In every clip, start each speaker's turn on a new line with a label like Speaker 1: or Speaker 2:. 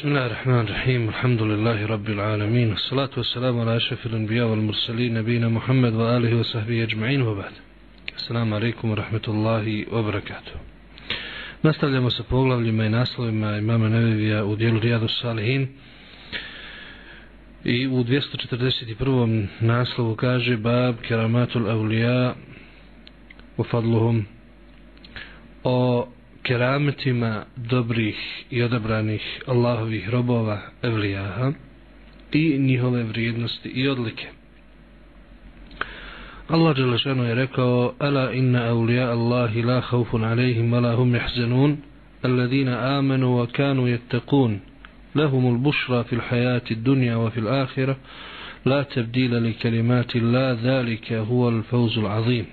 Speaker 1: بسم الله الرحمن الرحيم الحمد لله رب العالمين والصلاة والسلام على أشرف الأنبياء والمرسلين نبينا محمد وآله وصحبه أجمعين وبعد السلام عليكم ورحمة الله وبركاته Nastavljamo sa poglavljima i naslovima imama Nevevija u dijelu Rijadu Salihin i u 241. naslovu kaže Bab Keramatul Avlija u Fadluhum o kerametima dobrih i odabranih Allahovih robova evlijaha i njihove vrijednosti i odlike. Allah Đelešanu je rekao Ala inna awliya Allahi la haufun alaihim wa la hum jahzanun alladhina amanu wa kanu yattaqun lahum al-bushra fil hayati dunya wa fil akhirah la tabdila li kalimati la dhalika huwa al-fawzu al-azim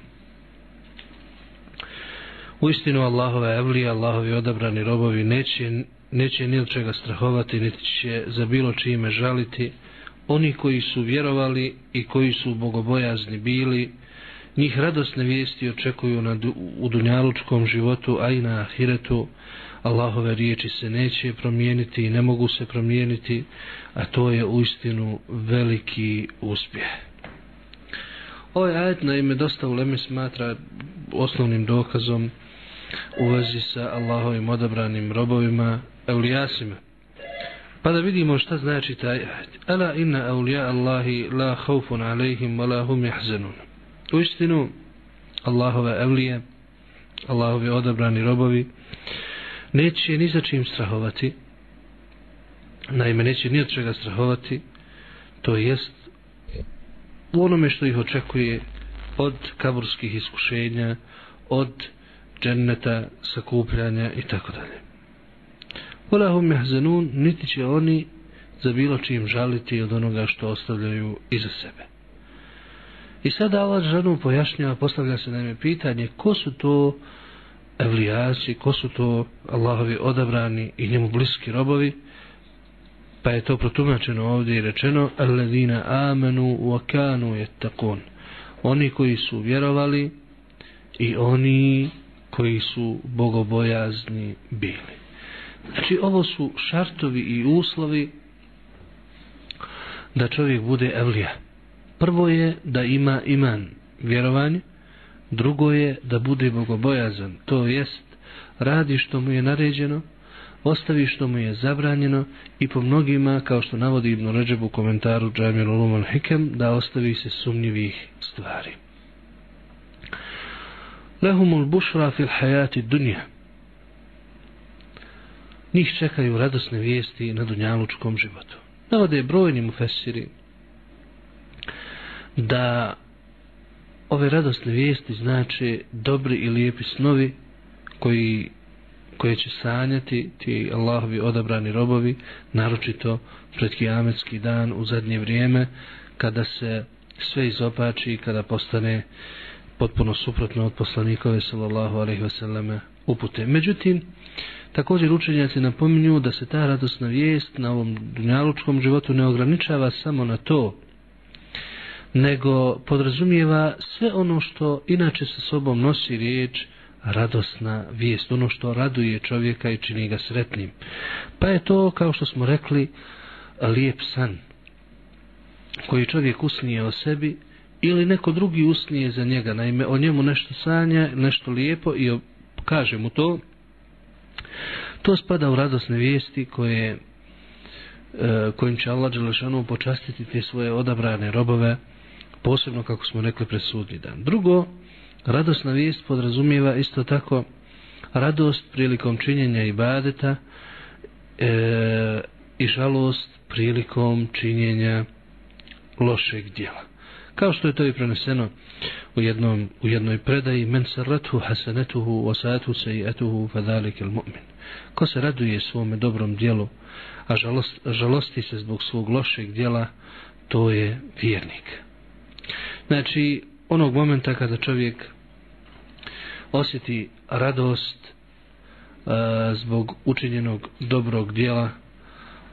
Speaker 1: U istinu Allahove evlije, Allahovi odabrani robovi neće, neće ni od čega strahovati, niti će za bilo čime žaliti. Oni koji su vjerovali i koji su bogobojazni bili, njih radosne vijesti očekuju na, u dunjalučkom životu, a i na ahiretu. Allahove riječi se neće promijeniti i ne mogu se promijeniti, a to je u istinu veliki uspjeh. Ovaj ajet na ime dosta u Leme smatra osnovnim dokazom u vezi sa Allahovim odabranim robovima, eulijasima. Pa da vidimo šta znači taj ajet. Ala inna eulija Allahi la haufun alejhim wa la hum jahzenun. U istinu, Allahove evlije, Allahovi odabrani robovi, neće ni za čim strahovati, naime neće ni od čega strahovati, to jest u onome što ih očekuje od kaburskih iskušenja, od dženneta, sakupljanja i tako dalje. Volahum jahzenun, niti će oni za bilo čim žaliti od onoga što ostavljaju iza sebe. I sada Allah žanu pojašnjava, postavlja se nam pitanje ko su to evlijaci, ko su to Allahovi odabrani i njemu bliski robovi, pa je to protumačeno ovdje i rečeno Alladina amanu wa kanu yattaqun oni koji su vjerovali i oni koji su bogobojazni bili. Znači ovo su šartovi i uslovi da čovjek bude evlija. Prvo je da ima iman vjerovanje, drugo je da bude bogobojazan, to jest radi što mu je naređeno, ostavi što mu je zabranjeno i po mnogima, kao što navodi Ibn Ređeb u komentaru Džamil Uluman Hikem, da ostavi se sumnjivih stvari lehumul bušra fil hajati dunja. Njih čekaju radosne vijesti na dunjalučkom životu. Navode brojni mu fesiri da ove radosne vijesti znači dobri i lijepi snovi koji koje će sanjati ti Allahovi odabrani robovi, naročito pred kijametski dan u zadnje vrijeme, kada se sve izopači, kada postane uh, potpuno suprotno od poslanikove sallallahu alejhi ve selleme upute. Međutim, također učenjaci napominju da se ta radosna vijest na ovom dunjalučkom životu ne ograničava samo na to, nego podrazumijeva sve ono što inače sa sobom nosi riječ radosna vijest, ono što raduje čovjeka i čini ga sretnim. Pa je to, kao što smo rekli, lijep san koji čovjek usnije o sebi, ili neko drugi usnije za njega, naime o njemu nešto sanja, nešto lijepo i kaže mu to, to spada u radosne vijesti koje e, kojim će Allah Đelešanu počastiti te svoje odabrane robove, posebno kako smo rekli pred sudnji dan. Drugo, radosna vijest podrazumijeva isto tako radost prilikom činjenja ibadeta e, i žalost prilikom činjenja lošeg djela kao što je to i preneseno u jednom u jednoj predaji men saratu hasanatuhu wa sa'atu sayi'atuhu fa zalika al-mu'min. Ko se raduje svom dobrom djelu a žalost, žalosti se zbog svog lošeg djela to je vjernik. Znači onog momenta kada čovjek osjeti radost e, zbog učinjenog dobrog djela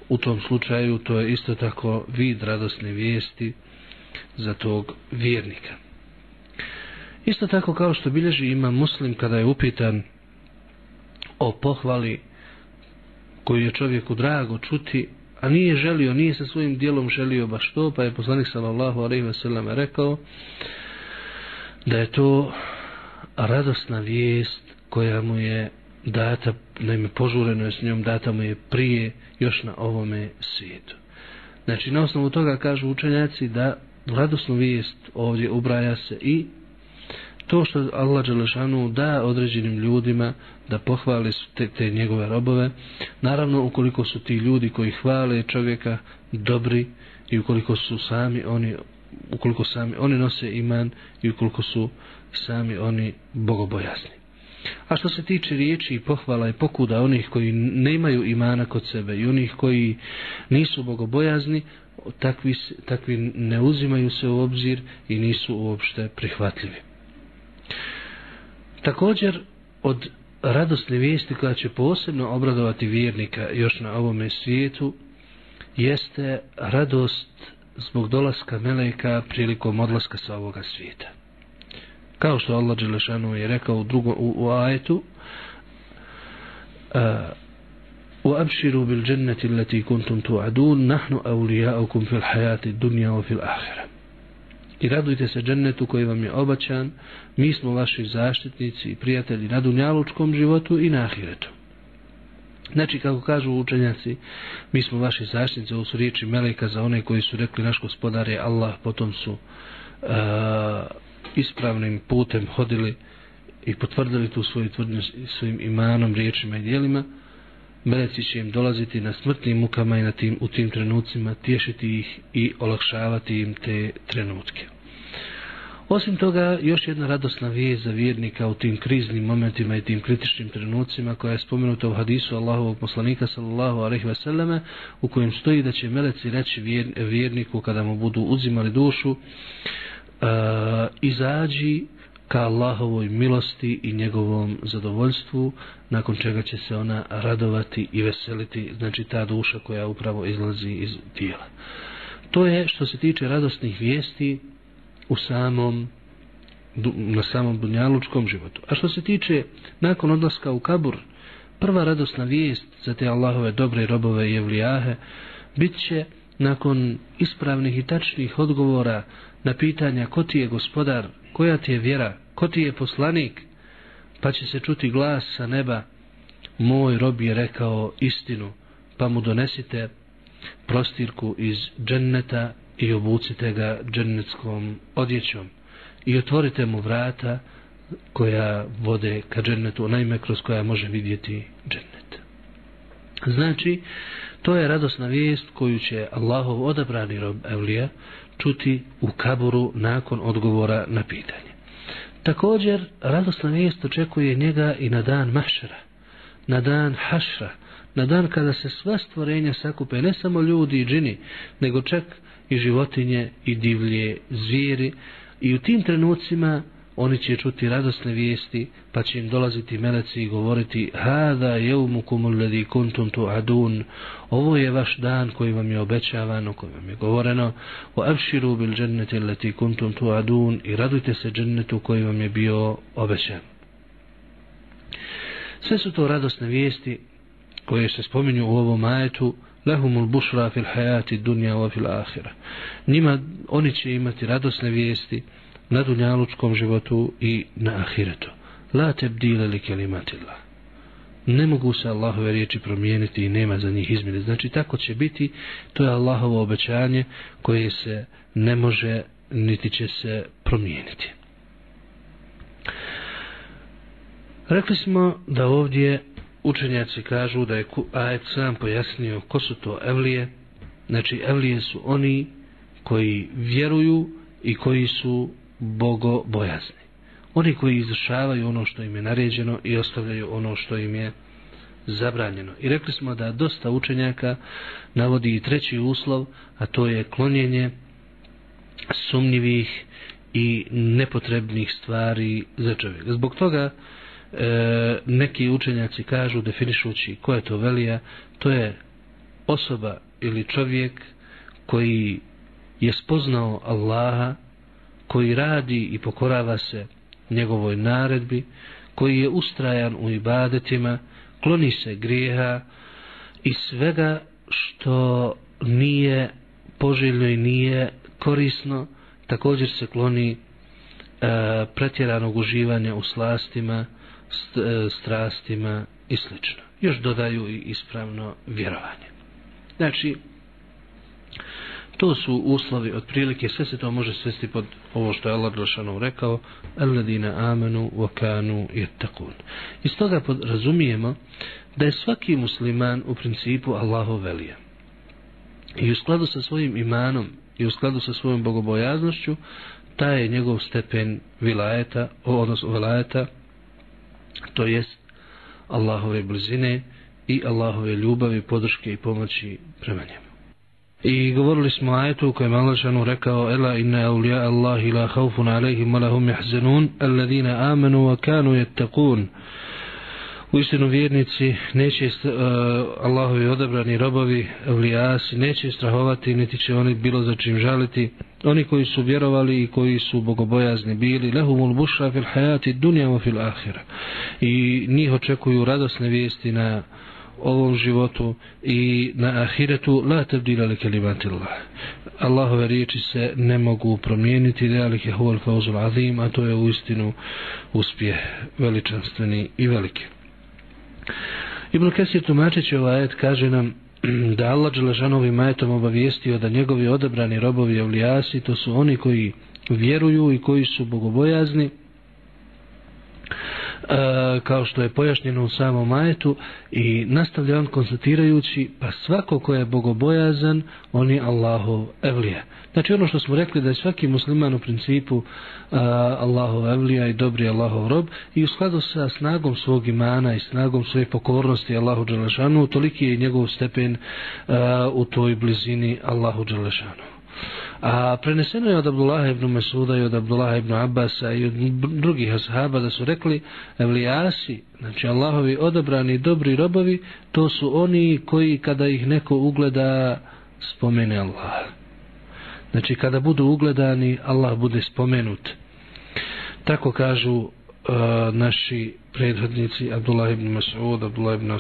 Speaker 1: u tom slučaju to je isto tako vid radosne vijesti za tog vjernika. Isto tako kao što bilježi ima muslim kada je upitan o pohvali koju je čovjeku drago čuti, a nije želio, nije sa svojim dijelom želio baš to, pa je poslanik sallallahu alaihi ve sellem rekao da je to radosna vijest koja mu je data, naime požureno je s njom, data mu je prije još na ovome svijetu. Znači, na osnovu toga kažu učenjaci da radosnu vijest ovdje ubraja se i to što Allah Đelešanu da određenim ljudima da pohvali su te, te njegove robove, naravno ukoliko su ti ljudi koji hvale čovjeka dobri i ukoliko su sami oni ukoliko sami oni nose iman i ukoliko su sami oni bogobojasni. A što se tiče riječi i pohvala i pokuda onih koji nemaju imana kod sebe i onih koji nisu bogobojazni, takvi, takvi ne uzimaju se u obzir i nisu uopšte prihvatljivi. Također, od radosne vijesti koja će posebno obradovati vjernika još na ovome svijetu, jeste radost zbog dolaska Meleka prilikom odlaska sa ovoga svijeta kao što Allah Đelešanu je rekao u drugom u, u ajetu e, u abširu bil dženneti leti kuntum tu adun nahnu aulijaukum fil hajati dunja o fil ahira i radujte se džennetu koji vam je obaćan, mi smo vaši zaštitnici i prijatelji na dunjalučkom životu i na ahiretu. Znači, kako kažu učenjaci, mi smo vaši zaštitnici, ovo su riječi Meleka za one koji su rekli naš gospodar je Allah, potom su uh, ispravnim putem hodili i potvrdili tu svoju tvrdnju svojim imanom, riječima i dijelima, meleci će im dolaziti na smrtnim mukama i na tim, u tim trenucima, tješiti ih i olakšavati im te trenutke. Osim toga, još jedna radosna vijest za vjernika u tim kriznim momentima i tim kritičnim trenucima koja je spomenuta u hadisu Allahovog poslanika sallallahu alaihi veseleme u kojem stoji da će meleci reći vjerniku kada mu budu uzimali dušu uh, E, izađi ka Allahovoj milosti i njegovom zadovoljstvu, nakon čega će se ona radovati i veseliti, znači ta duša koja upravo izlazi iz tijela. To je što se tiče radosnih vijesti u samom na samom dunjalučkom životu. A što se tiče nakon odlaska u Kabur, prva radosna vijest za te Allahove dobre robove i evlijahe bit će nakon ispravnih i tačnih odgovora na pitanja ko ti je gospodar, koja ti je vjera, ko ti je poslanik, pa će se čuti glas sa neba, moj rob je rekao istinu, pa mu donesite prostirku iz dženneta i obucite ga džennetskom odjećom i otvorite mu vrata koja vode ka džennetu, naime kroz koja može vidjeti džennet. Znači, to je radosna vijest koju će Allahov odabrani rob Evlija čuti u kaburu nakon odgovora na pitanje. Također, radosna vijest očekuje njega i na dan mahšera, na dan hašra, na dan kada se sva stvorenja sakupe, ne samo ljudi i džini, nego čak i životinje i divlje zvijeri i u tim trenucima oni će čuti radosne vijesti, pa će im dolaziti meleci i govoriti Hada jeumukum uledi kuntum tu adun Ovo je vaš dan koji vam je obećavano, koji vam je govoreno. O abširu bil džennete leti kuntum tu adun I radujte se džennetu koji vam je bio obećan. Sve su to radosne vijesti koje se spominju u ovom ajetu Lahumul bušra fil hajati dunja wa fil ahira Njima, oni će imati radosne vijesti na dunjalučkom životu i na ahiretu. La tebdile li kelimatillah. Ne mogu se Allahove riječi promijeniti i nema za njih izmjene. Znači tako će biti, to je Allahovo obećanje koje se ne može niti će se promijeniti. Rekli smo da ovdje učenjaci kažu da je ajet sam pojasnio ko su to evlije. Znači evlije su oni koji vjeruju i koji su bogobojazni. Oni koji izvršavaju ono što im je naređeno i ostavljaju ono što im je zabranjeno. I rekli smo da dosta učenjaka navodi i treći uslov, a to je klonjenje sumnjivih i nepotrebnih stvari za čovjeka. Zbog toga e, neki učenjaci kažu, definišući ko je to velija, to je osoba ili čovjek koji je spoznao Allaha koji radi i pokorava se njegovoj naredbi, koji je ustrajan u ibadetima, kloni se grijeha i svega što nije poželjno i nije korisno također se kloni e, pretjeranog uživanja u slastima st, e, strastima i slično. Još dodaju i ispravno vjerovanje. Znači to su uslovi otprilike sve se to može svesti pod ovo što je Allah Đelšanu rekao alladina amanu wa kanu yattaqun iz toga razumijemo da je svaki musliman u principu Allahov velija i u skladu sa svojim imanom i u skladu sa svojom bogobojaznošću taj je njegov stepen vilajeta odnosno vilajeta to jest Allahove blizine i Allahove ljubavi, podrške i pomoći prema njemu. I govorili smo ajetu u kojem Allah šanu rekao Ela inna eulija Allahi la haufun alaihim wa lahum jahzenun Alladina amanu wa kanu yattaqun U istinu vjernici neće uh, Allahovi odabrani robovi, vlijasi, neće strahovati, niti će oni bilo za čim žaliti. Oni koji su vjerovali i koji su bogobojazni bili, lehumul bushra fil hajati wa fil ahira. I njih očekuju radosne vijesti na ovom životu i na ahiretu la tabdila li kelimatillah Allah. Allahove riječi se ne mogu promijeniti, realike huval fauzul azim, a to je u istinu uspjeh veličanstveni i veliki. Ibn Kesir tumačeći ovaj ajet kaže nam da Allah Đelešanovim ajetom obavijestio da njegovi odabrani robovi evlijasi to su oni koji vjeruju i koji su bogobojazni E, kao što je pojašnjeno u samom majetu i nastavlja on konstatirajući pa svako ko je bogobojazan on je Allahov evlija. Znači ono što smo rekli da je svaki musliman u principu uh, Allahov evlija i dobri Allahov rob i u skladu sa snagom svog imana i snagom svoje pokornosti Allahu Đelešanu toliki je njegov stepen e, u toj blizini Allahu Đelešanu. A preneseno je od Abdullah ibn Mesuda i od Abdullah ibn Abasa i od drugih ashaba da su rekli evlijasi, znači Allahovi odabrani dobri robovi, to su oni koji kada ih neko ugleda spomene Allah. Znači kada budu ugledani, Allah bude spomenut. Tako kažu uh, naši prethodnici Abdullah ibn Mas'ud, Abdullah ibn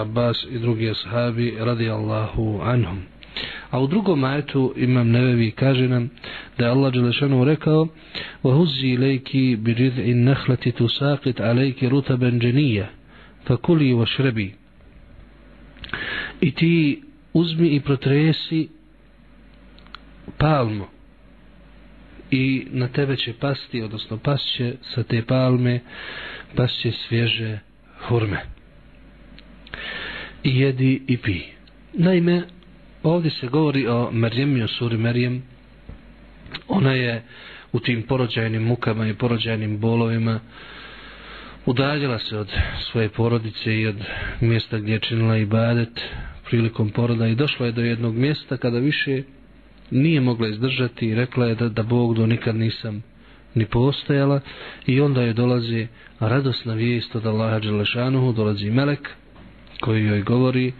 Speaker 1: Abbas i drugi ashabi radijallahu anhum. A u drugom ajetu imam nevevi kaže nam da je Allah Đelešanu rekao وَهُزِّي لَيْكِ بِرِذْعِ النَّخْلَةِ تُسَاقِتْ عَلَيْكِ رُتَبًا جَنِيَّ فَكُلِي وَشْرَبِي I ti uzmi i protresi palmu i na tebe će pasti, odnosno pasće sa te palme, pasće svježe hurme. I jedi i pi. Naime, Pa ovdje se govori o Merjemi, o suri Merjem. Ona je u tim porođajnim mukama i porođajnim bolovima udaljila se od svoje porodice i od mjesta gdje je činila i badet prilikom poroda i došla je do jednog mjesta kada više nije mogla izdržati i rekla je da, da Bog do nikad nisam ni postojala i onda je dolazi radosna vijest od Allaha Đelešanuhu, dolazi Melek koji joj govori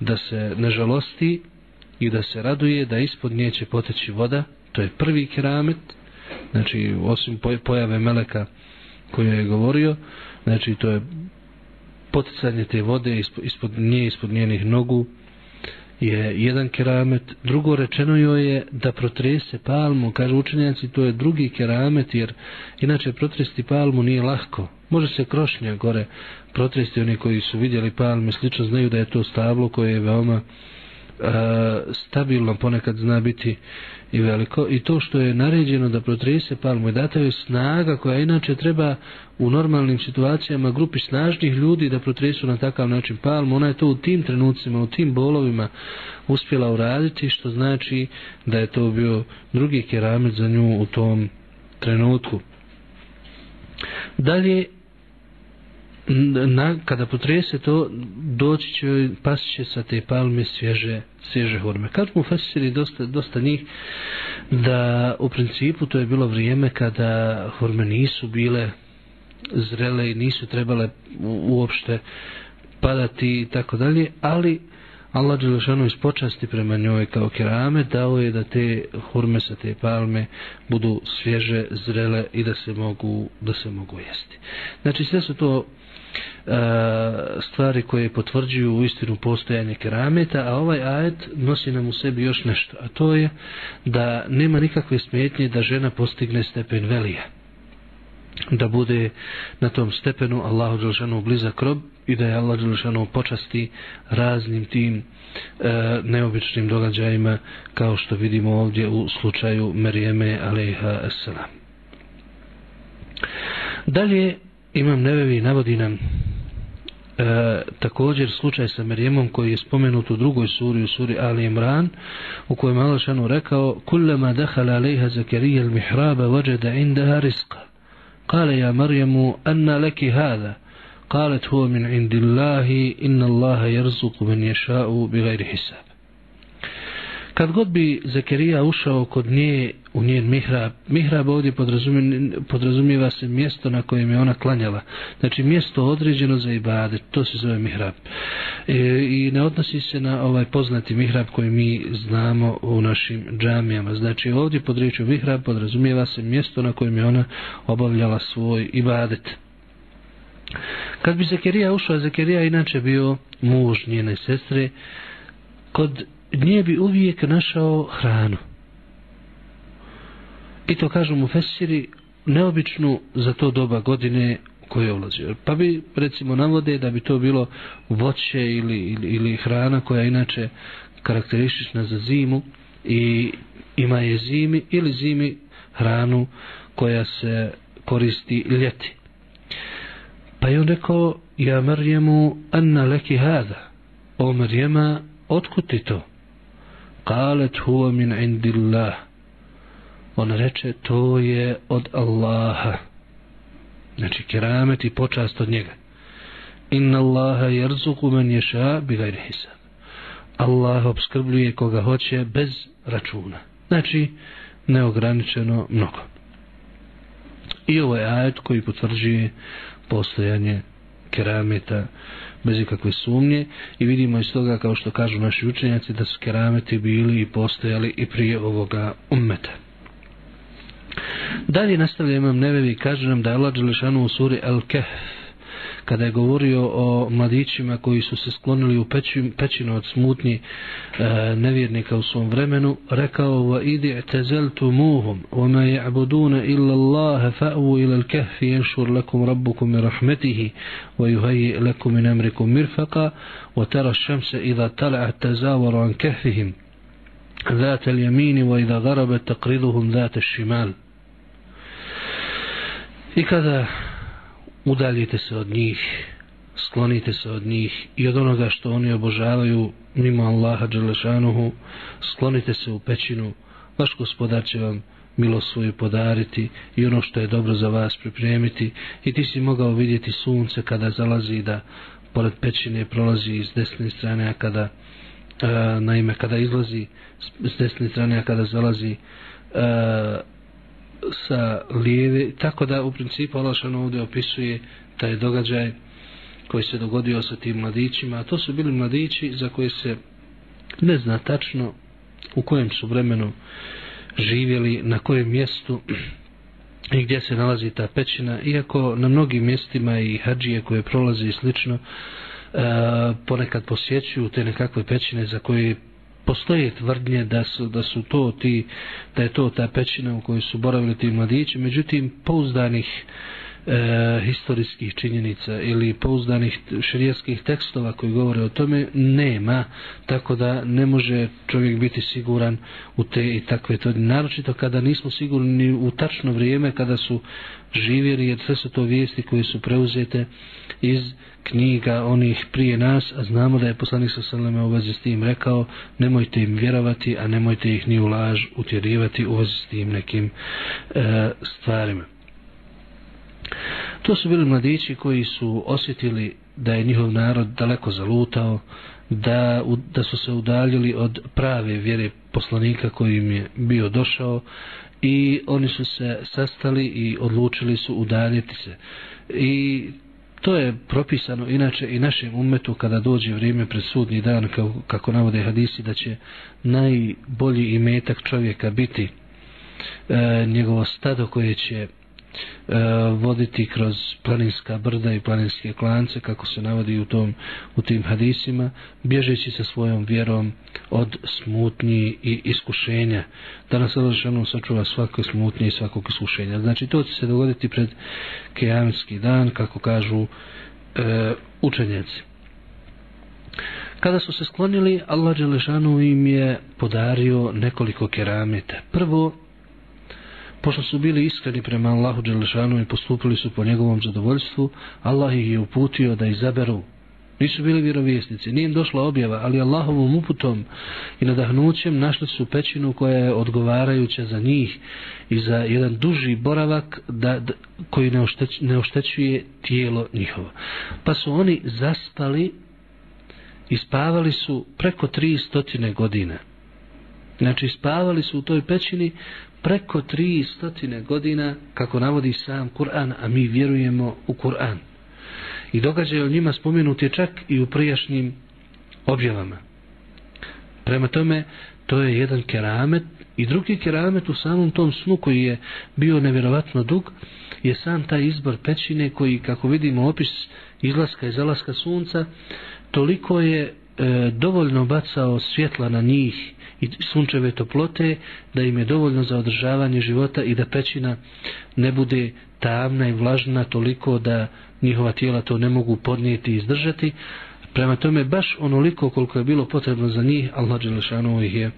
Speaker 1: da se ne žalosti i da se raduje da ispod nje će poteći voda, to je prvi keramet, znači osim pojave Meleka koju je govorio, znači to je poticanje te vode ispod, ispod nje, ispod njenih nogu, je jedan keramet. Drugo rečeno joj je da protrese palmu, kaže učenjaci, to je drugi keramet, jer inače protresti palmu nije lahko. Može se krošnja gore protresti, oni koji su vidjeli palme, slično znaju da je to stablo koje je veoma E, stabilno ponekad zna biti i veliko. I to što je naređeno da protrese palmu i data je snaga koja inače treba u normalnim situacijama grupi snažnih ljudi da protresu na takav način palmu ona je to u tim trenucima u tim bolovima uspjela uraditi što znači da je to bio drugi keramet za nju u tom trenutku. Dalje na, kada potrese to doći će pasti će sa te palme svježe svježe hurme kad mu fasili dosta, dosta njih da u principu to je bilo vrijeme kada hurme nisu bile zrele i nisu trebale uopšte padati i tako dalje ali Allah Đelešanu iz počasti prema njoj kao kerame dao je da te hurme sa te palme budu svježe, zrele i da se mogu da se mogu jesti. Znači sve su to E, stvari koje potvrđuju u istinu postojanje kerameta, a ovaj ajet nosi nam u sebi još nešto, a to je da nema nikakve smetnje da žena postigne stepen velija da bude na tom stepenu Allahu Đelšanu blizak rob i da je Allah Đelšanu počasti raznim tim e, neobičnim događajima kao što vidimo ovdje u slučaju Merijeme alaiha salam. Dalje Imam Nevevi navodi nam e, također slučaj sa Merjemom koji je spomenut u drugoj suri u suri Ali Imran u kojem Alšanu rekao kullama dahala alejha Zakarija al-mihraba wajada indaha rizqa. Qala ja Marjemu anna laki hada qalet huo min indillahi inna allaha jerzuku min ješa'u bi gajri hisab. Kad god bi Zakarija ušao kod nje u njen mihrab, mihrab ovdje podrazumijeva se mjesto na kojem je ona klanjala. Znači mjesto određeno za ibade, to se zove mihrab. E, I ne odnosi se na ovaj poznati mihrab koji mi znamo u našim džamijama. Znači ovdje pod riječu mihrab podrazumijeva se mjesto na kojem je ona obavljala svoj ibadet. Kad bi Zakarija ušao, Zakarija inače bio muž njene sestre, kod nije bi uvijek našao hranu. I to kažu mu Fesiri, neobičnu za to doba godine koje je ulazio. Pa bi recimo navode da bi to bilo voće ili, ili, ili hrana koja je inače karakteristična za zimu i ima je zimi ili zimi hranu koja se koristi ljeti. Pa je on rekao, ja Marjemu, anna leki hada. O Marjema, otkud ti to? Kalet huwa min indillah. On reče, to je od Allaha. Znači, keramet i počast od njega. Inna Allaha jerzuku men ješa bi gajri hisab. Allah obskrbljuje koga hoće bez računa. Znači, neograničeno mnogo. I ovo je ajet koji potvrđuje postojanje kerameta bez ikakve sumnje i vidimo iz toga kao što kažu naši učenjaci da su kerameti bili i postojali i prije ovoga ummeta. Dalje nastavlja imam nevevi i kaže nam da je Allah Đelešanu u suri Al-Kehf kada je govorio o mladićima koji su se sklonili u pećinovac smutnji e, nevjernika u svom vremenu, rekao وَإِذِ اَعْتَزَلْتُمُوهُمْ وَمَا يَعْبُدُونَ إِلَّا اللَّهَ فَأْوُوا إِلَى الْكَهْفِ يَنْشُرْ لَكُمْ رَبُّكُمْ مِنْ رَحْمَتِهِ وَيُهَيِّئْ لَكُمْ مِنْ أَمْرِكُمْ مِرْفَقًا وَتَرَى الشَّمْسَ إِذَا طَلَعَتْ تَزَاوَرُ عَنْ كَهْفِهِمْ ذات اليمين وإذا غربت تقرضهم ذات الشمال I kada udaljite se od njih, sklonite se od njih i od onoga što oni obožavaju mimo Allaha Đelešanuhu, sklonite se u pećinu, vaš gospodar će vam milo svoju podariti i ono što je dobro za vas pripremiti. I ti si mogao vidjeti sunce kada zalazi da pored pećine prolazi iz desne strane a kada a, naime kada izlazi s desne strane a kada zalazi a, sa lijeve, tako da u principu Alašan ovdje opisuje taj događaj koji se dogodio sa tim mladićima, a to su bili mladići za koje se ne zna tačno u kojem su vremenu živjeli, na kojem mjestu i gdje se nalazi ta pećina, iako na mnogim mjestima i hađije koje prolaze i slično, e, ponekad posjećuju te nekakve pećine za koje postoje tvrdnje da su, da su to ti, da je to ta pećina u kojoj su boravili ti mladići, međutim pouzdanih e, historijskih činjenica ili pouzdanih širijetskih tekstova koji govore o tome nema, tako da ne može čovjek biti siguran u te i takve to naročito kada nismo sigurni u tačno vrijeme kada su živjeli, jer sve su to vijesti koje su preuzete iz knjiga onih prije nas, a znamo da je poslanik sa Saleme u vezi s tim rekao, nemojte im vjerovati, a nemojte ih ni u laž utjerivati u vezi s tim nekim e, stvarima. To su bili mladići koji su osjetili da je njihov narod daleko zalutao, da, da su se udaljili od prave vjere poslanika koji im je bio došao i oni su se sastali i odlučili su udaljiti se. I to je propisano inače i našem umetu kada dođe vrijeme pred sudni dan kako, kako navode hadisi da će najbolji imetak čovjeka biti e, njegovo stado koje će e, voditi kroz planinska brda i planinske klance kako se navodi u tom u tim hadisima bježeći sa svojom vjerom od smutnji i iskušenja. Da nas Allah sačuva svako smutnje i svakog iskušenja. Znači to će se dogoditi pred kejamski dan kako kažu e, učenjaci. Kada su se sklonili, Allah Đelešanu im je podario nekoliko kerameta. Prvo, pošto su bili iskreni prema Allahu Đelešanu i postupili su po njegovom zadovoljstvu, Allah ih je uputio da izaberu. Nisu bili vjerovjesnici, nije im došla objava, ali Allahovom uputom i nadahnućem našli su pećinu koja je odgovarajuća za njih i za jedan duži boravak da, da, koji ne, ošteć, ne oštećuje tijelo njihovo. Pa su oni zaspali i spavali su preko tri stotine godina. Znači spavali su u toj pećini preko tri stotine godina kako navodi sam Kur'an, a mi vjerujemo u Kur'an. I događaj o njima spomenut je čak i u prijašnjim objavama. Prema tome, to je jedan keramet i drugi keramet u samom tom snu koji je bio nevjerovatno dug je sam taj izbor pećine koji, kako vidimo opis izlaska i zalaska sunca, toliko je e, dovoljno bacao svjetla na njih i sunčeve toplote da im je dovoljno za održavanje života i da pećina ne bude tamna i vlažna toliko da njihova tijela to ne mogu podnijeti i izdržati. Prema tome baš onoliko koliko je bilo potrebno za njih, Allah Đelešanu ih je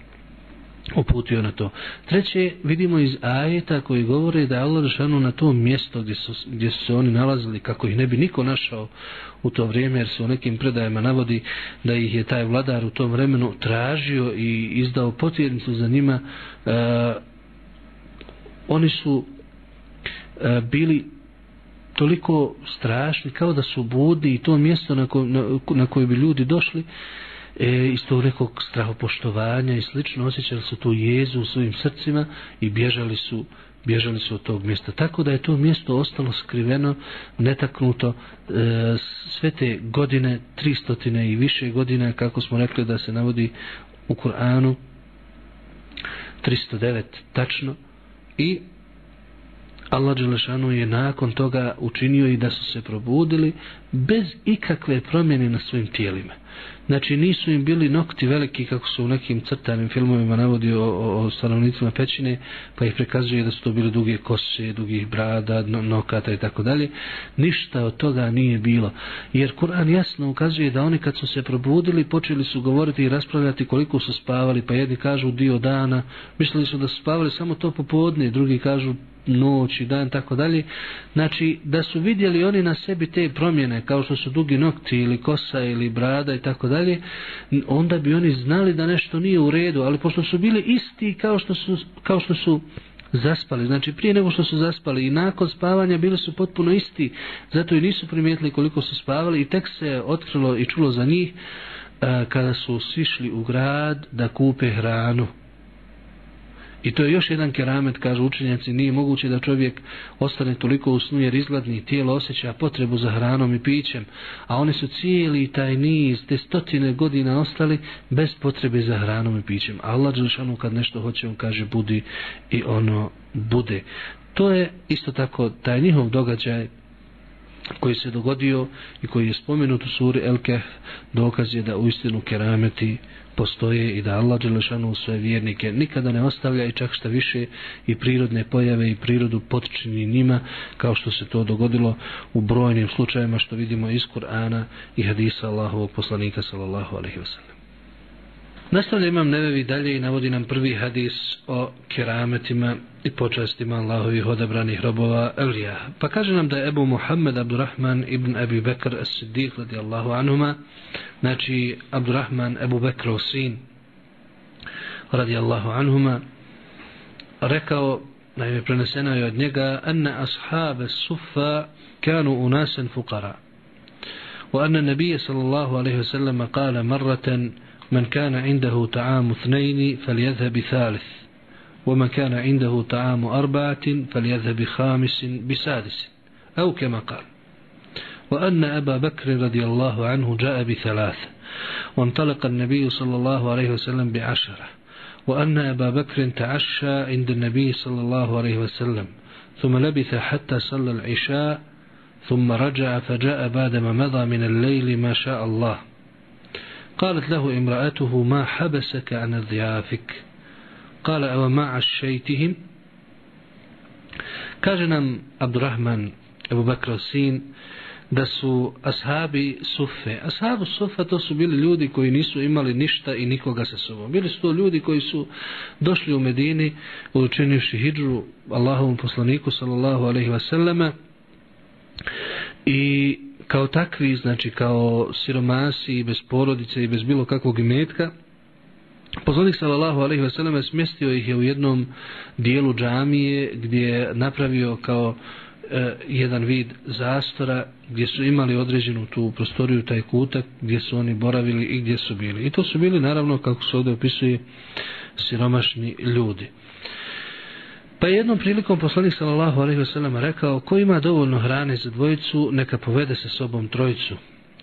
Speaker 1: uputio na to. Treće, vidimo iz ajeta koji govore da je Allah Žešanu na to mjesto gdje su, gdje su se oni nalazili, kako ih ne bi niko našao u to vrijeme, jer se u nekim predajama navodi da ih je taj vladar u tom vremenu tražio i izdao potjernicu za njima. E, oni su e, bili toliko strašni kao da su budni i to mjesto na, ko, na, na koje bi ljudi došli e, iz tog nekog strahopoštovanja i slično osjećali su tu jezu u svojim srcima i bježali su bježali su od tog mjesta. Tako da je to mjesto ostalo skriveno, netaknuto e, sve te godine, tristotine i više godina, kako smo rekli da se navodi u Kur'anu, 309 tačno, i Allah Đelešanu je nakon toga učinio i da su se probudili bez ikakve promjene na svojim tijelima. Znači nisu im bili nokti veliki kako su u nekim crtanim filmovima navodi o, o, o stanovnicima pećine pa ih prikazuje da su to bili duge kose, dugih brada, no, nokata i tako dalje. Ništa od toga nije bilo. Jer Kur'an jasno ukazuje da oni kad su se probudili počeli su govoriti i raspravljati koliko su spavali pa jedni kažu dio dana mislili su da su spavali samo to popodne drugi kažu noć i dan tako dalje. Znači da su vidjeli oni na sebi te promjene kao što su dugi nokti ili kosa ili brada i tako dalje onda bi oni znali da nešto nije u redu. Ali pošto su bili isti kao što su, kao što su zaspali, znači prije nego što su zaspali i nakon spavanja bili su potpuno isti, zato i nisu primijetili koliko su spavali i tek se otkrilo i čulo za njih eh, kada su sišli u grad da kupe hranu. I to je još jedan keramet, kažu učenjaci, nije moguće da čovjek ostane toliko u snu jer izgladni tijelo osjeća potrebu za hranom i pićem, a oni su cijeli taj niz, te stotine godina ostali bez potrebe za hranom i pićem. Allah Đelšanu kad nešto hoće, on kaže budi i ono bude. To je isto tako taj njihov događaj koji se dogodio i koji je spomenut u suri Elke dokaz je da u istinu kerameti postoje i da Allah Đelešanu sve vjernike nikada ne ostavlja i čak šta više i prirodne pojave i prirodu potčini njima kao što se to dogodilo u brojnim slučajima što vidimo iz Kur'ana i hadisa Allahovog poslanika sallallahu alaihi wasallam. Nastavlja imam nevevi dalje i navodi nam prvi hadis o kerametima i počastima Allahovih odabranih robova Elija. Pa kaže nam da je Ebu Muhammed Abdurrahman ibn Abi Bekr as-Siddiq radijallahu anhuma, znači Abdurrahman Ebu Bekrov sin radijallahu anhuma, rekao, naime preneseno je od njega, anna ashabe sufa kanu unasen fukara. وأن النبي صلى الله عليه وسلم قال مرة من كان عنده طعام اثنين فليذهب بثالث ومن كان عنده طعام أربعة فليذهب بخامس بسادس أو كما قال. وأن أبا بكر رضي الله عنه جاء بثلاث وانطلق النبي صلى الله عليه وسلم بعشرة. وأن أبا بكر تعشى عند النبي صلى الله عليه وسلم ثم لبث حتى صلى العشاء ثم رجع فجاء بعدما مضى من الليل ما شاء الله. قالت له امرأته ما حبسك عن ضيافك قال أو ما عشيتهم kaže nam Abdurrahman Ebu Bakr Sin da su ashabi sufe ashabu sufa to su bili ljudi koji nisu imali ništa i nikoga sa sobom bili su to ljudi koji su došli u Medini učinivši hijđu Allahovom poslaniku sallallahu alaihi wasallama i kao takvi znači kao siromasi i bez porodice i bez bilo kakvog imetka Poslanik sallallahu alejhi ve sellem smjestio ih je u jednom dijelu džamije gdje je napravio kao e, jedan vid zastora gdje su imali određenu tu prostoriju taj kutak gdje su oni boravili i gdje su bili. I to su bili naravno kako se ovdje opisuje siromašni ljudi. Pa jednom prilikom poslanik sallallahu alejhi ve sellem rekao ko ima dovoljno hrane za dvojicu neka povede sa sobom trojicu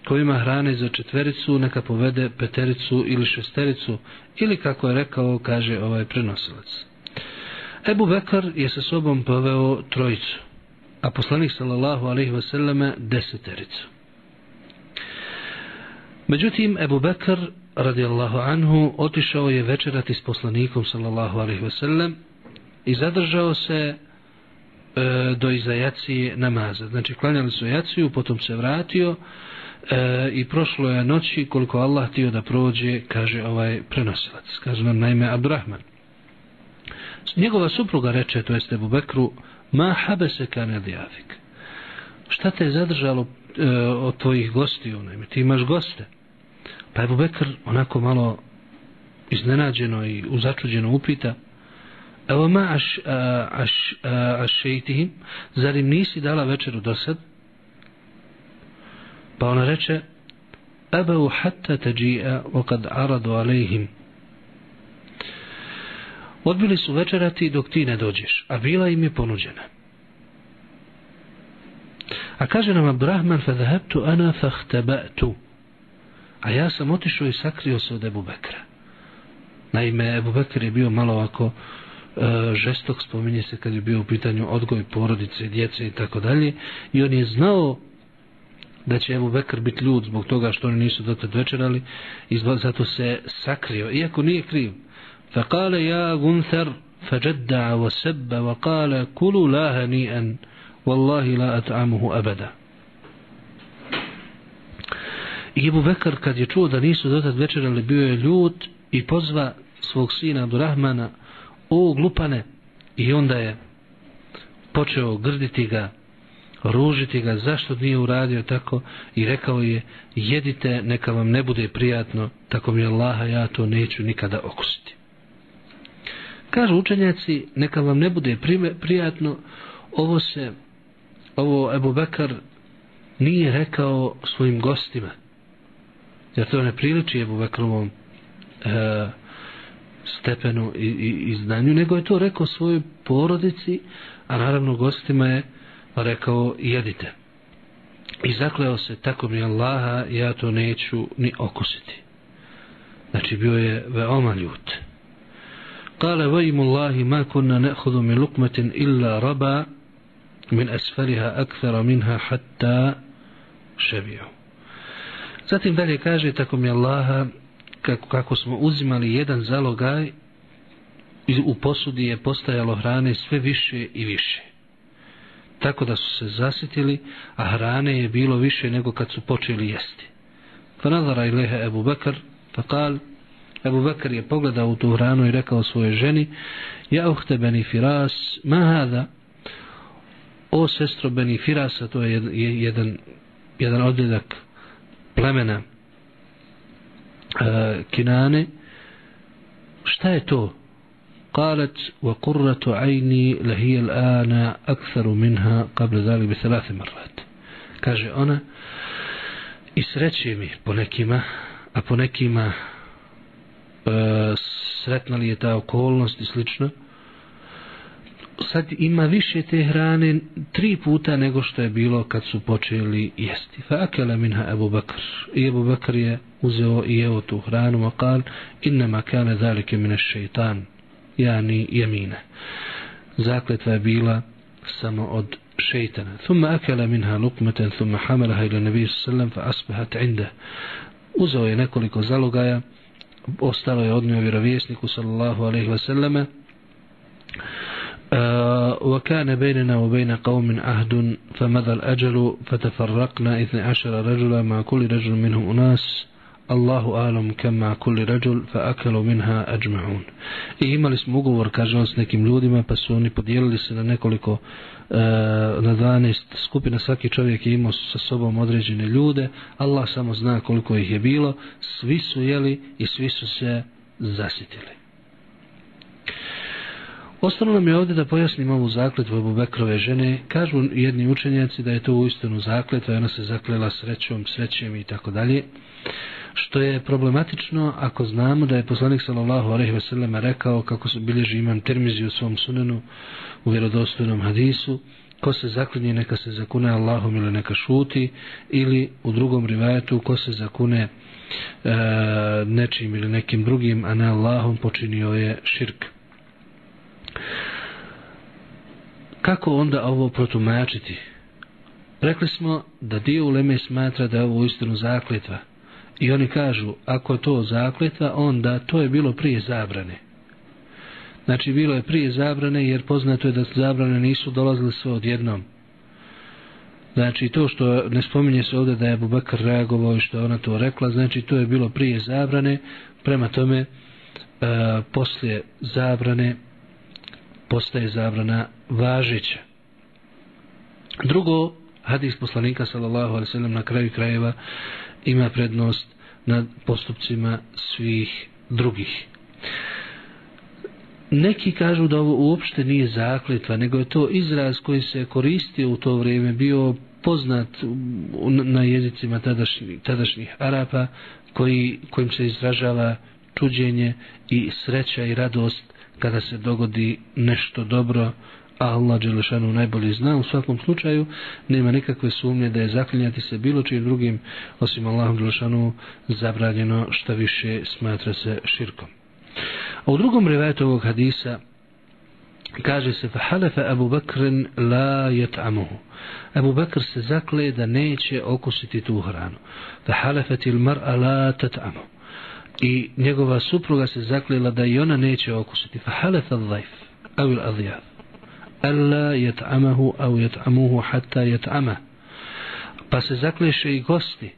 Speaker 1: ko ima hrane za četvericu, neka povede petericu ili šestericu, ili kako je rekao, kaže ovaj prenosilac. Ebu Bekar je sa sobom poveo trojicu, a poslanik sallallahu alaihi selleme desetericu. Međutim, Ebu Bekar, radijallahu anhu, otišao je večerati s poslanikom sallallahu alaihi wasallam i zadržao se e, do iza jacije namaza. Znači, klanjali su jaciju, potom se vratio, e, i prošlo je noći koliko Allah htio da prođe, kaže ovaj prenosilac. Kaže nam naime Abdurrahman. Njegova supruga reče, to jeste Bubekru, ma habese kane dijafik. Šta te je zadržalo e, od tvojih gostiju? Naime, ono, ti imaš goste. Pa je Bubekr onako malo iznenađeno i uzačuđeno upita, Evo ma aš, a, aš, aš šeitihim, zar im nisi dala večeru do sad? Pa ona reče, Ebeu hatta teđi'a okad aradu alejhim. Odbili su večerati dok ti ne dođeš, a bila im je ponuđena. A kaže nam Abrahman, fa zahebtu ana fahteba'tu. A ja sam otišao i sakrio se od Ebu Bekra. Naime, Ebu Bekr je bio malo ovako E, žestok, spominje se kad je bio u pitanju odgoj porodice, djece i tako dalje. I on je znao da će Ebu Bekr biti ljud zbog toga što oni nisu dotad večerali i zato se sakrio, iako nije kriv. Fa kale ja Gunther fajedda wa sebba wa kale kulu la hani'an wallahi la at'amuhu abada. I Ebu Bekr kad je čuo da nisu dotad večerali bio je ljud i pozva svog sina Abdurrahmana o glupane. I onda je počeo grditi ga ružiti ga zašto nije uradio tako? I rekao je jedite neka vam ne bude prijatno tako mi Allaha ja to neću nikada okusiti. Kažu učenjaci neka vam ne bude prijatno ovo se ovo Ebu Bekar nije rekao svojim gostima. Jer to ne priliči Ebu Bekrovom e, stepenu i, i, i znanju nego je to rekao svojoj porodici a naravno gostima je rekao jedite. I zakleo se tako mi Allaha ja to neću ni okusiti. Znači bio je veoma ljut. Kale vajim Allahi ma kunna nehudu mi lukmetin illa raba min asfariha akthara minha hatta šebiju. Zatim dalje kaže tako mi Allaha kako, kako smo uzimali jedan zalogaj u posudi je postajalo hrane sve više i više. Tako da su se zasitili, a hrane je bilo više nego kad su počeli jesti. Fa nazara ileha Ebu Bekr, pa kal, Ebu Bekr je pogledao u tu hranu i rekao svoje ženi, ja uhte Beni Firas, ma hada, o sestro Beni Firasa, to je jedan, jedan odljedak plemena. uh, Kinane, šta je to? قالت وقرة عيني لهي الآن أكثر منها قبل ذلك بثلاث مرات kaže ona i sreće mi po nekima a po nekima e, sretna li je ta okolnost i slično sad ima više te hrane tri puta nego što je bilo kad su počeli jesti fa akela minha Ebu Bakr i Ebu Bakr je uzeo i jeo tu hranu a kal innama kane zalike mine šeitan jani jemine. Zakletva je bila samo od šeitana. Thumma akala minha lukmeten, thumma hamalaha ila nebiju sallam, fa asbahat inde. Uzeo je nekoliko zalogaja, ostalo je odnio vjerovjesniku sallallahu alaihi wa sallame, وكان بيننا وبين قوم عهد فمضى الأجل فتفرقنا اثني عشر رجلا مع كل رجل منهم أناس Allahu alam kema kulli rajul fa akalu minha ajma'un. I imali smo ugovor, kažem s nekim ljudima, pa su oni podijelili se na nekoliko, e, na 12 skupina, svaki čovjek je imao sa sobom određene ljude, Allah samo zna koliko ih je bilo, svi su jeli i svi su se zasitili. Ostalo nam je ovdje da pojasnim ovu zakletvu Abu Bekrove žene. Kažu jedni učenjaci da je to uistinu zakletva i ona se zaklela srećom, srećem i tako dalje što je problematično ako znamo da je poslanik sallallahu alejhi ve sellem rekao kako su bilježi imam Tirmizi u svom sunenu u vjerodostojnom hadisu ko se zaklinje neka se zakune Allahom ili neka šuti ili u drugom rivajetu ko se zakune e, nečim ili nekim drugim a ne Allahom počinio je širk kako onda ovo protumačiti rekli smo da dio uleme smatra da je ovo istinu zakletva. I oni kažu, ako to zakletva, onda to je bilo prije zabrane. Znači, bilo je prije zabrane, jer poznato je da zabrane nisu dolazile sve odjednom. Znači, to što ne spominje se ovdje da je Bubakar reagovao i što ona to rekla, znači, to je bilo prije zabrane, prema tome, e, poslije zabrane, postaje zabrana važeća. Drugo, hadis poslanika, sallallahu alaihi sallam, na kraju krajeva, ima prednost nad postupcima svih drugih. Neki kažu da ovo uopšte nije zakletva, nego je to izraz koji se koristio u to vrijeme, bio poznat na jezicima tadašnjih, tadašnjih Arapa, koji, kojim se izražava čuđenje i sreća i radost kada se dogodi nešto dobro, a Allah Đelešanu najbolje zna u svakom slučaju nema nikakve sumnje da je zaklinjati se bilo čim drugim osim Allahom Đelešanu zabranjeno šta više smatra se širkom. A u drugom revetu ovog hadisa kaže se fa halefa Abu Bakrin la Abu Bakr se zakle da neće okusiti tu hranu. Fa halefet il mar'a la i njegova supruga se zaklela da i ona neće okusiti fa halefa dhajf avil adhijaf ألا يتعمه أو يتعموه حتى يتعمه pa se zakleše i gosti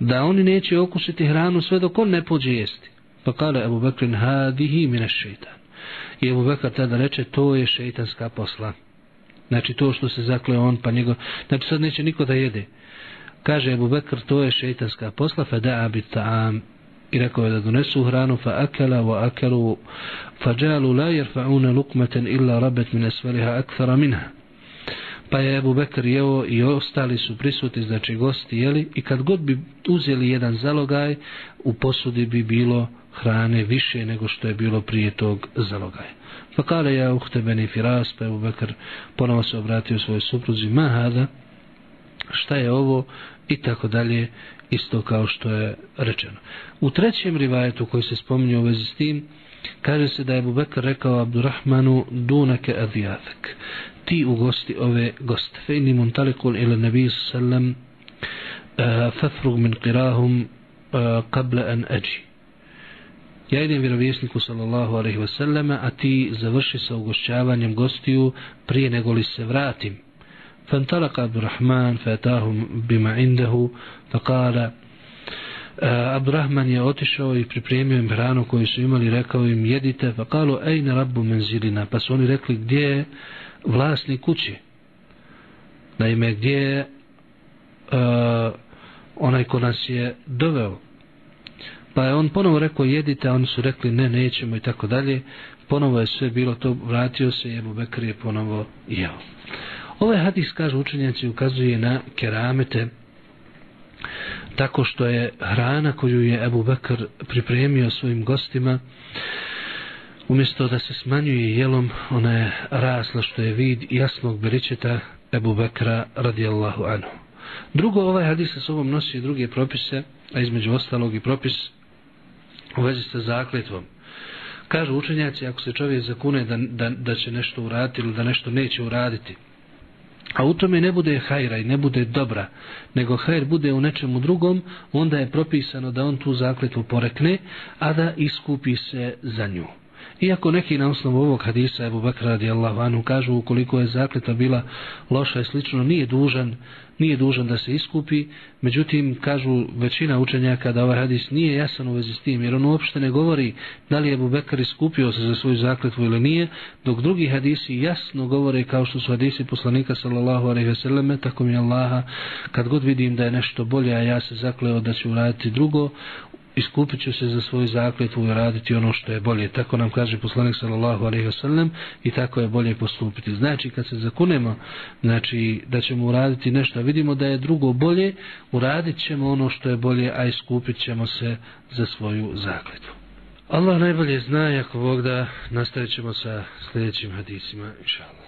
Speaker 1: da oni neće okusiti hranu sve dok on ne pođe jesti pa kale Abu Bakrin hadihi mina šeitan i Abu Bakr tada reče to je šeitanska posla znači to što se zakle on pa njego znači sad neće niko da jede kaže Abu Bakr to je šeitanska posla fa da'a bit ta'am. I rekao je da donesu hranu fa akala wa akalu fa jalu la jerfa'una lukmeten illa rabet min esveliha akthara minha. Pa je Abu Bekr jeo i ostali su prisuti znači gosti jeli i kad god bi uzeli jedan zalogaj u posudi bi bilo hrane više nego što je bilo prije tog zalogaja. Pa kale ja uhte beni firas pa Abu Bekr ponovo se obratio svojoj supruzi ma hada šta je ovo? I tako dalje isto kao što je rečeno. U trećem rivajetu koji se spominje u vezi s tim, kaže se da je Bubekar rekao Abdurrahmanu dunake adijafek. Ti u gosti ove goste. Fe inni muntalikul ila nabiju sallam eh, fafrug min qirahum eh, qabla an aji. Ja idem vjerovjesniku sallallahu alaihi wasallama, a ti završi sa ugošćavanjem gostiju prije nego li se vratim. فانطلق عبد الرحمن فأتاهم بما عنده فقال عبد الرحمن je otišao i pripremio im hranu koju su imali rekao im jedite pa kalu ejne rabbu menzilina pa su oni rekli gdje je vlasnik kući da ime gdje je uh, onaj ko nas je doveo pa je on ponovo rekao jedite a oni su rekli ne nećemo i tako dalje ponovo je sve bilo to vratio se i Ebu Bekr je ponovo jeo Ovaj hadis, kažu učenjaci, ukazuje na keramete tako što je hrana koju je Ebu Bekr pripremio svojim gostima umjesto da se smanjuje jelom ona je rasla što je vid jasnog beričeta Ebu Bekra radijallahu anhu. Drugo, ovaj hadis sa sobom nosi druge propise, a između ostalog i propis u vezi sa zakletvom Kažu učenjaci, ako se čovjek zakune da, da, da će nešto uraditi ili da nešto neće uraditi, a u tome ne bude hajra i ne bude dobra, nego hajr bude u nečemu drugom, onda je propisano da on tu zakletvu porekne, a da iskupi se za nju. Iako neki na osnovu ovog hadisa Ebu Bakr radijallahu anhu kažu ukoliko je zakleta bila loša i slično, nije dužan, nije dužan da se iskupi, međutim kažu većina učenjaka da ovaj hadis nije jasan u vezi s tim, jer on uopšte ne govori da li je Ebu Bekr iskupio se za svoju zakletvu ili nije, dok drugi hadisi jasno govore kao što su hadisi poslanika sallallahu alaihi veseleme, tako mi Allaha, kad god vidim da je nešto bolje, a ja se zakleo da ću uraditi drugo, iskupit ću se za svoju zakljetvu i raditi ono što je bolje. Tako nam kaže poslanik sallallahu alaihi wasallam i tako je bolje postupiti. Znači kad se zakunemo znači, da ćemo uraditi nešto, vidimo da je drugo bolje, uradit ćemo ono što je bolje, a iskupit ćemo se za svoju zakljetvu. Allah najbolje zna, ako Bog da, nastavit ćemo sa sljedećim hadisima, inša Allah.